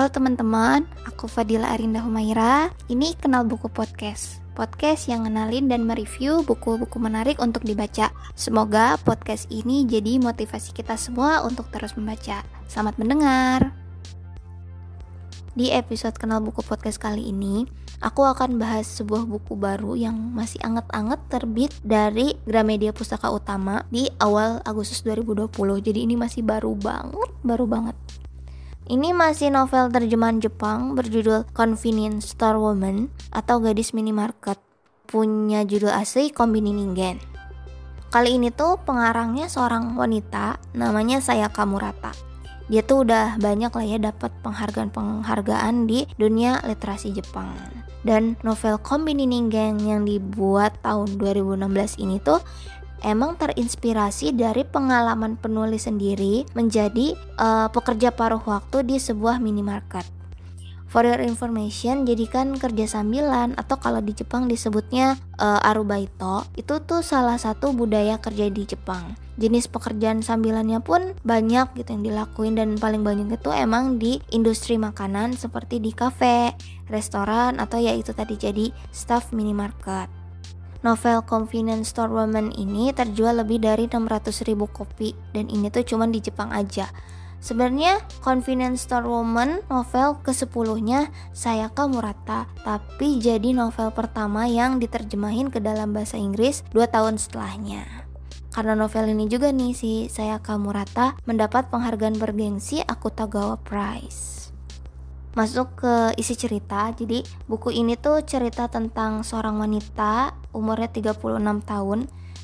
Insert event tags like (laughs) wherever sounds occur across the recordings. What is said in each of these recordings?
Halo teman-teman, aku Fadila Arinda Humaira. Ini Kenal Buku Podcast. Podcast yang ngenalin dan mereview buku-buku menarik untuk dibaca. Semoga podcast ini jadi motivasi kita semua untuk terus membaca. Selamat mendengar. Di episode Kenal Buku Podcast kali ini, aku akan bahas sebuah buku baru yang masih anget-anget terbit dari Gramedia Pustaka Utama di awal Agustus 2020. Jadi ini masih baru banget, baru banget. Ini masih novel terjemahan Jepang berjudul Convenience Store Woman atau Gadis Minimarket. Punya judul asli Kombini Ningen. Kali ini tuh pengarangnya seorang wanita namanya Sayaka Murata. Dia tuh udah banyak lah ya dapat penghargaan-penghargaan di dunia literasi Jepang. Dan novel Kombini Ningen yang dibuat tahun 2016 ini tuh emang terinspirasi dari pengalaman penulis sendiri menjadi uh, pekerja paruh waktu di sebuah minimarket. For your information, jadikan kerja sambilan atau kalau di Jepang disebutnya uh, arubaito, itu tuh salah satu budaya kerja di Jepang. Jenis pekerjaan sambilannya pun banyak gitu yang dilakuin dan paling banyak itu emang di industri makanan seperti di kafe, restoran atau ya itu tadi jadi staff minimarket. Novel Convenience Store Woman ini terjual lebih dari 600 ribu kopi dan ini tuh cuma di Jepang aja. Sebenarnya Convenience Store Woman novel ke-10-nya Sayaka Murata, tapi jadi novel pertama yang diterjemahin ke dalam bahasa Inggris 2 tahun setelahnya. Karena novel ini juga nih si Sayaka Murata mendapat penghargaan bergengsi Akutagawa Prize masuk ke isi cerita. Jadi buku ini tuh cerita tentang seorang wanita umurnya 36 tahun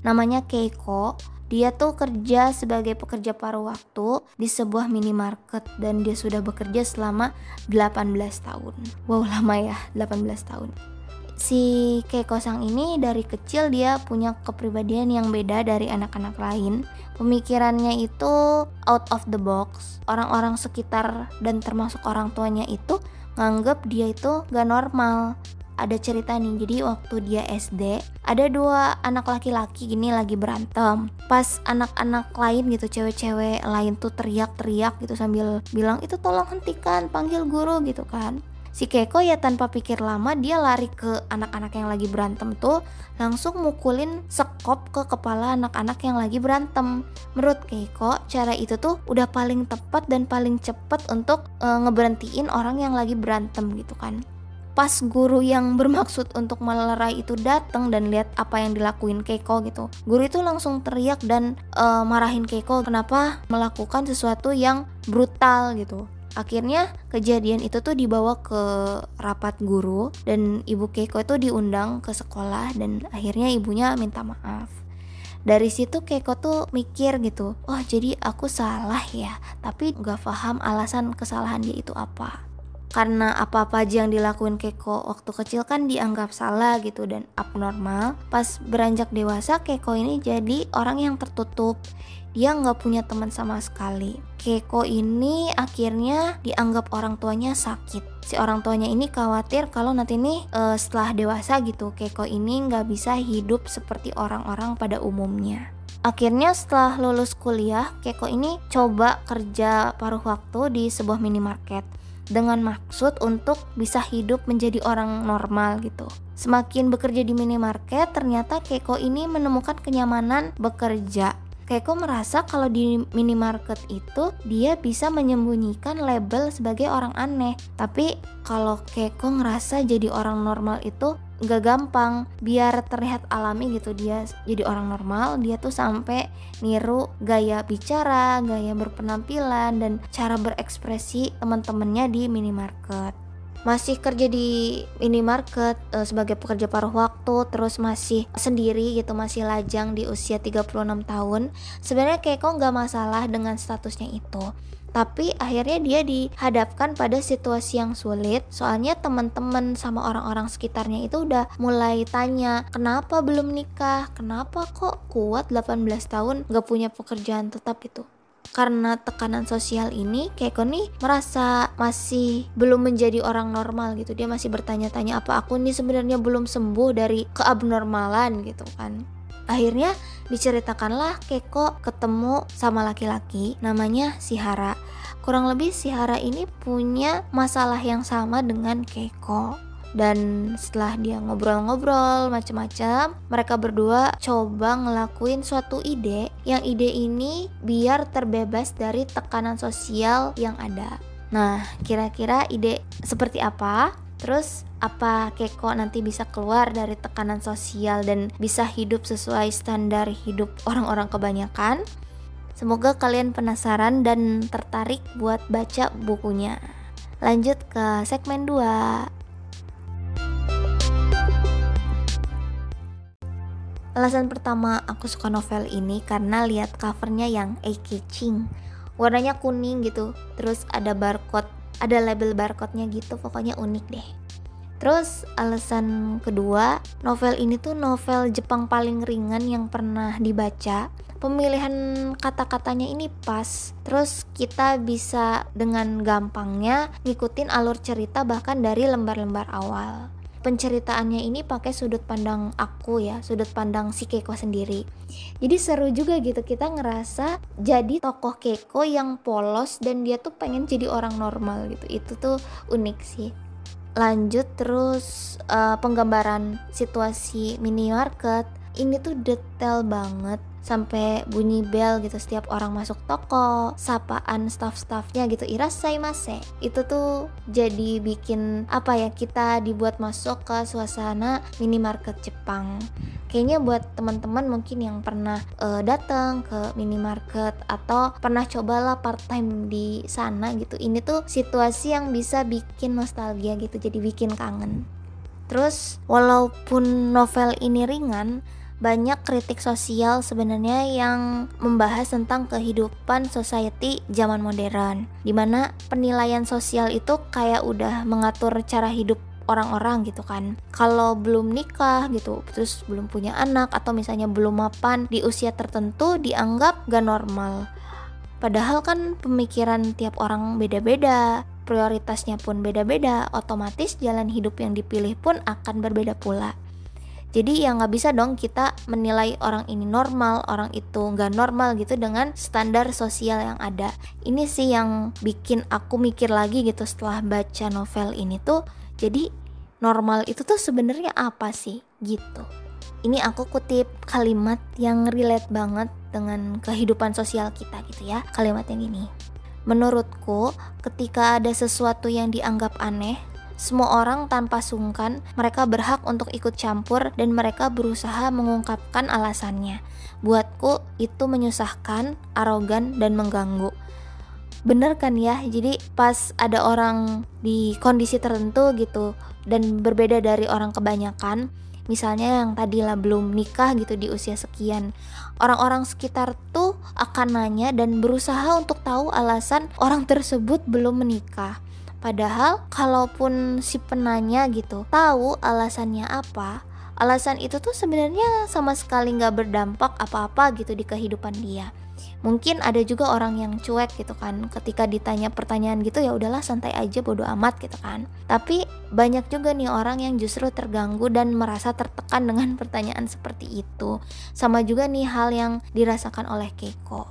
namanya Keiko. Dia tuh kerja sebagai pekerja paruh waktu di sebuah minimarket dan dia sudah bekerja selama 18 tahun. Wow, lama ya, 18 tahun si Keiko Sang ini dari kecil dia punya kepribadian yang beda dari anak-anak lain. Pemikirannya itu out of the box. Orang-orang sekitar dan termasuk orang tuanya itu nganggep dia itu gak normal. Ada cerita nih, jadi waktu dia SD ada dua anak laki-laki gini lagi berantem. Pas anak-anak lain gitu, cewek-cewek lain tuh teriak-teriak gitu sambil bilang itu tolong hentikan, panggil guru gitu kan si Keiko ya tanpa pikir lama dia lari ke anak-anak yang lagi berantem tuh langsung mukulin sekop ke kepala anak-anak yang lagi berantem. Menurut Keiko, cara itu tuh udah paling tepat dan paling cepet untuk e, ngeberhentiin orang yang lagi berantem gitu kan. Pas guru yang (laughs) bermaksud untuk melerai itu datang dan lihat apa yang dilakuin Keiko gitu. Guru itu langsung teriak dan e, marahin Keiko kenapa melakukan sesuatu yang brutal gitu akhirnya kejadian itu tuh dibawa ke rapat guru dan ibu Keiko itu diundang ke sekolah dan akhirnya ibunya minta maaf. Dari situ Keiko tuh mikir gitu oh jadi aku salah ya? Tapi gak paham alasan kesalahan dia itu apa. Karena apa-apa aja yang dilakuin Keiko waktu kecil kan dianggap salah gitu dan abnormal pas beranjak dewasa Keiko ini jadi orang yang tertutup dia nggak punya teman sama sekali. Keiko ini akhirnya dianggap orang tuanya sakit. Si orang tuanya ini khawatir kalau nanti nih uh, setelah dewasa gitu, Keiko ini nggak bisa hidup seperti orang-orang pada umumnya. Akhirnya setelah lulus kuliah, Keiko ini coba kerja paruh waktu di sebuah minimarket dengan maksud untuk bisa hidup menjadi orang normal gitu. Semakin bekerja di minimarket, ternyata Keiko ini menemukan kenyamanan bekerja Keiko merasa kalau di minimarket itu dia bisa menyembunyikan label sebagai orang aneh. Tapi kalau Keiko ngerasa jadi orang normal itu gak gampang biar terlihat alami gitu dia jadi orang normal dia tuh sampai niru gaya bicara gaya berpenampilan dan cara berekspresi teman-temannya di minimarket masih kerja di minimarket uh, sebagai pekerja paruh waktu terus masih sendiri gitu masih lajang di usia 36 tahun. Sebenarnya Keiko nggak masalah dengan statusnya itu tapi akhirnya dia dihadapkan pada situasi yang sulit. Soalnya teman-teman sama orang-orang sekitarnya itu udah mulai tanya kenapa belum nikah? Kenapa kok kuat 18 tahun gak punya pekerjaan tetap? itu karena tekanan sosial ini Keiko nih merasa masih belum menjadi orang normal gitu dia masih bertanya-tanya apa aku nih sebenarnya belum sembuh dari keabnormalan gitu kan Akhirnya diceritakanlah Keko ketemu sama laki-laki namanya Sihara. Kurang lebih Sihara ini punya masalah yang sama dengan Keiko. Dan setelah dia ngobrol-ngobrol macam-macam, mereka berdua coba ngelakuin suatu ide yang ide ini biar terbebas dari tekanan sosial yang ada. Nah, kira-kira ide seperti apa? Terus apa Keko nanti bisa keluar dari tekanan sosial dan bisa hidup sesuai standar hidup orang-orang kebanyakan? Semoga kalian penasaran dan tertarik buat baca bukunya. Lanjut ke segmen 2. Alasan pertama aku suka novel ini karena lihat covernya yang eye-catching. Warnanya kuning gitu, terus ada barcode ada label barcode-nya gitu pokoknya unik deh Terus alasan kedua, novel ini tuh novel Jepang paling ringan yang pernah dibaca. Pemilihan kata-katanya ini pas. Terus kita bisa dengan gampangnya ngikutin alur cerita bahkan dari lembar-lembar awal penceritaannya ini pakai sudut pandang aku ya, sudut pandang si Keiko sendiri. Jadi seru juga gitu kita ngerasa jadi tokoh Keiko yang polos dan dia tuh pengen jadi orang normal gitu. Itu tuh unik sih. Lanjut terus uh, penggambaran situasi minimarket ini tuh detail banget sampai bunyi bel gitu setiap orang masuk toko sapaan staff-staffnya gitu mase itu tuh jadi bikin apa ya kita dibuat masuk ke suasana minimarket Jepang. Kayaknya buat teman-teman mungkin yang pernah uh, datang ke minimarket atau pernah cobalah part time di sana gitu. Ini tuh situasi yang bisa bikin nostalgia gitu jadi bikin kangen. Terus walaupun novel ini ringan banyak kritik sosial sebenarnya yang membahas tentang kehidupan society zaman modern di mana penilaian sosial itu kayak udah mengatur cara hidup orang-orang gitu kan. Kalau belum nikah gitu terus belum punya anak atau misalnya belum mapan di usia tertentu dianggap gak normal. Padahal kan pemikiran tiap orang beda-beda prioritasnya pun beda-beda otomatis jalan hidup yang dipilih pun akan berbeda pula jadi ya nggak bisa dong kita menilai orang ini normal orang itu nggak normal gitu dengan standar sosial yang ada. Ini sih yang bikin aku mikir lagi gitu setelah baca novel ini tuh. Jadi normal itu tuh sebenarnya apa sih? Gitu. Ini aku kutip kalimat yang relate banget dengan kehidupan sosial kita gitu ya. Kalimat yang ini. Menurutku ketika ada sesuatu yang dianggap aneh semua orang tanpa sungkan, mereka berhak untuk ikut campur dan mereka berusaha mengungkapkan alasannya. Buatku itu menyusahkan, arogan, dan mengganggu. Bener kan ya? Jadi pas ada orang di kondisi tertentu gitu dan berbeda dari orang kebanyakan, misalnya yang tadilah belum nikah gitu di usia sekian orang-orang sekitar tuh akan nanya dan berusaha untuk tahu alasan orang tersebut belum menikah Padahal kalaupun si penanya gitu tahu alasannya apa, alasan itu tuh sebenarnya sama sekali nggak berdampak apa-apa gitu di kehidupan dia. Mungkin ada juga orang yang cuek gitu kan ketika ditanya pertanyaan gitu ya udahlah santai aja bodo amat gitu kan. Tapi banyak juga nih orang yang justru terganggu dan merasa tertekan dengan (laughs) pertanyaan seperti itu. Sama juga nih hal yang dirasakan oleh Keiko.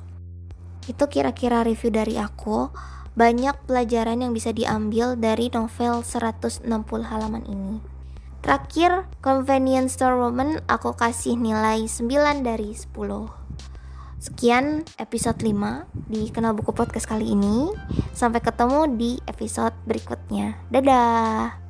Itu kira-kira review dari aku banyak pelajaran yang bisa diambil dari novel 160 halaman ini. Terakhir, Convenience Store Woman aku kasih nilai 9 dari 10. Sekian episode 5 di Kenal Buku Podcast kali ini. Sampai ketemu di episode berikutnya. Dadah!